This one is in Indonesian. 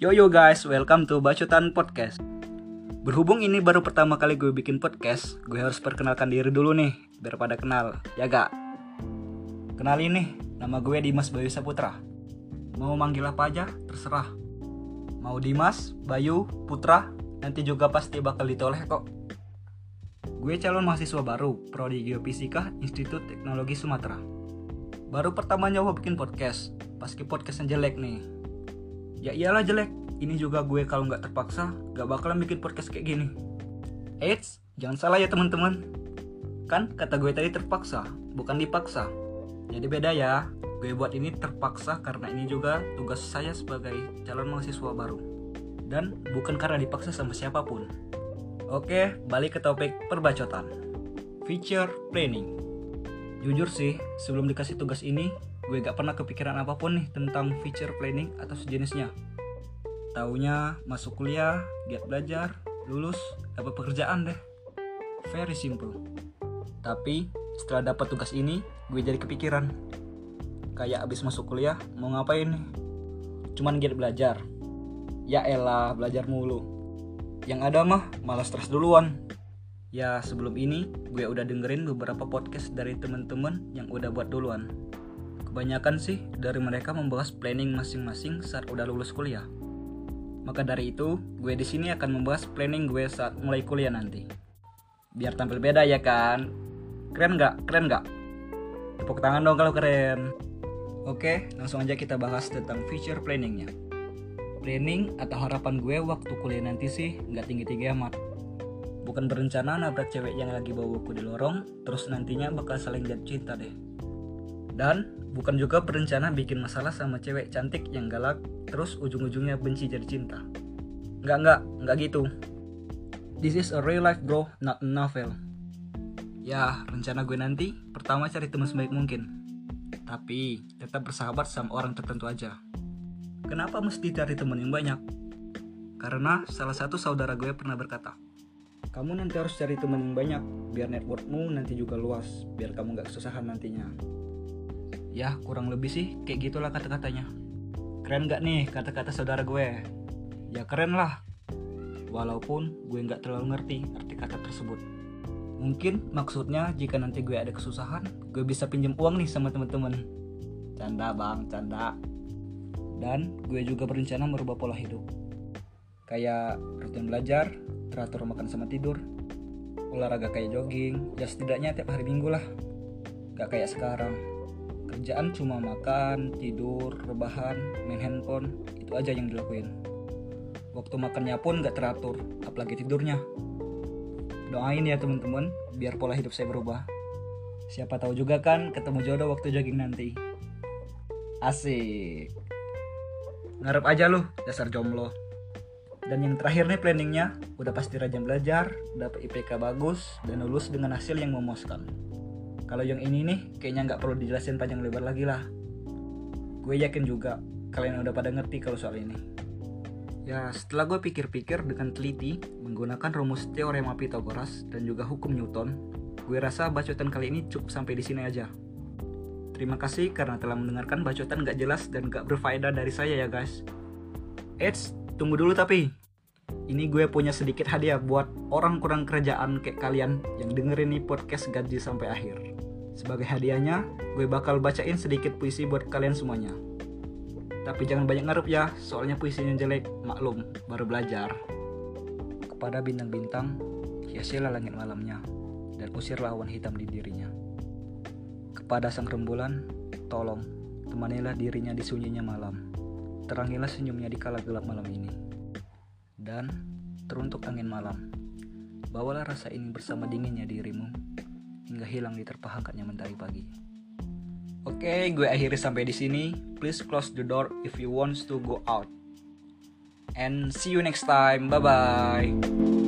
Yo yo guys, welcome to Bacotan Podcast. Berhubung ini baru pertama kali gue bikin podcast, gue harus perkenalkan diri dulu nih, biar pada kenal, ya gak? Kenalin nih, nama gue Dimas Bayu Saputra. Mau manggil apa aja, terserah. Mau Dimas, Bayu, Putra, nanti juga pasti bakal ditoleh kok. Gue calon mahasiswa baru, Prodi Geofisika, Institut Teknologi Sumatera. Baru pertama nyoba bikin podcast, paski podcastnya jelek nih. Ya iyalah jelek, ini juga gue kalau nggak terpaksa, gak bakalan bikin podcast kayak gini. Eits, jangan salah ya teman-teman. Kan kata gue tadi terpaksa, bukan dipaksa. Jadi beda ya, gue buat ini terpaksa karena ini juga tugas saya sebagai calon mahasiswa baru. Dan bukan karena dipaksa sama siapa pun. Oke, balik ke topik perbacotan. Feature planning. Jujur sih, sebelum dikasih tugas ini, gue gak pernah kepikiran apa pun nih tentang feature planning atau sejenisnya. Taunya masuk kuliah, giat belajar, lulus, dapat pekerjaan deh. Very simple. Tapi setelah dapat tugas ini, gue jadi kepikiran. Kayak abis masuk kuliah, mau ngapain nih? Cuman giat belajar. Ya elah, belajar mulu yang ada mah malah stres duluan. Ya sebelum ini gue udah dengerin beberapa podcast dari temen-temen yang udah buat duluan. Kebanyakan sih dari mereka membahas planning masing-masing saat udah lulus kuliah. Maka dari itu, gue di sini akan membahas planning gue saat mulai kuliah nanti. Biar tampil beda ya kan? Keren nggak? Keren nggak? Tepuk tangan dong kalau keren. Oke, langsung aja kita bahas tentang future planningnya planning atau harapan gue waktu kuliah nanti sih nggak tinggi-tinggi amat. Bukan berencana nabrak cewek yang lagi bawa buku di lorong, terus nantinya bakal saling jatuh cinta deh. Dan bukan juga berencana bikin masalah sama cewek cantik yang galak, terus ujung-ujungnya benci jadi cinta. Nggak, nggak, nggak gitu. This is a real life bro, not a novel. Ya, rencana gue nanti pertama cari teman sebaik mungkin. Tapi tetap bersahabat sama orang tertentu aja. Kenapa mesti cari teman yang banyak? Karena salah satu saudara gue pernah berkata, kamu nanti harus cari teman yang banyak, biar networkmu nanti juga luas, biar kamu gak kesusahan nantinya. Ya, kurang lebih sih kayak gitulah kata-katanya. Keren gak nih kata-kata saudara gue? Ya keren lah. Walaupun gue gak terlalu ngerti arti kata tersebut. Mungkin maksudnya jika nanti gue ada kesusahan, gue bisa pinjam uang nih sama temen-temen. Canda bang, canda dan gue juga berencana merubah pola hidup kayak rutin belajar teratur makan sama tidur olahraga kayak jogging ya setidaknya tiap hari minggu lah gak kayak sekarang kerjaan cuma makan tidur rebahan main handphone itu aja yang dilakuin. Waktu makannya pun gak teratur apalagi tidurnya. Doain ya teman-teman biar pola hidup saya berubah. Siapa tahu juga kan ketemu jodoh waktu jogging nanti. Asik. Ngarep aja lu dasar jomblo. Dan yang terakhir nih planningnya udah pasti rajin belajar dapat IPK bagus dan lulus dengan hasil yang memuaskan kalau yang ini nih kayaknya nggak perlu dijelasin panjang lebar lagi lah gue yakin juga kalian udah pada ngerti kalau soal ini ya setelah gue pikir-pikir dengan teliti menggunakan rumus teorema Pythagoras dan juga hukum Newton gue rasa bacotan kali ini cukup sampai di sini aja Terima kasih karena telah mendengarkan bacotan gak jelas dan gak berfaedah dari saya ya guys. Eits, tunggu dulu tapi. Ini gue punya sedikit hadiah buat orang kurang kerjaan kayak kalian yang dengerin nih podcast gaji sampai akhir. Sebagai hadiahnya, gue bakal bacain sedikit puisi buat kalian semuanya. Tapi jangan banyak ngarup ya, soalnya puisinya jelek, maklum, baru belajar. Kepada bintang-bintang, hiasilah langit malamnya, dan usir lawan hitam di dirinya. Kepada sang rembulan, tolong temanilah dirinya di sunyinya malam. Terangilah senyumnya di kala gelap malam ini. Dan teruntuk angin malam, bawalah rasa ini bersama dinginnya dirimu hingga hilang di terpa hangatnya mentari pagi. Oke, okay, gue akhiri sampai di sini. Please close the door if you want to go out. And see you next time. Bye bye.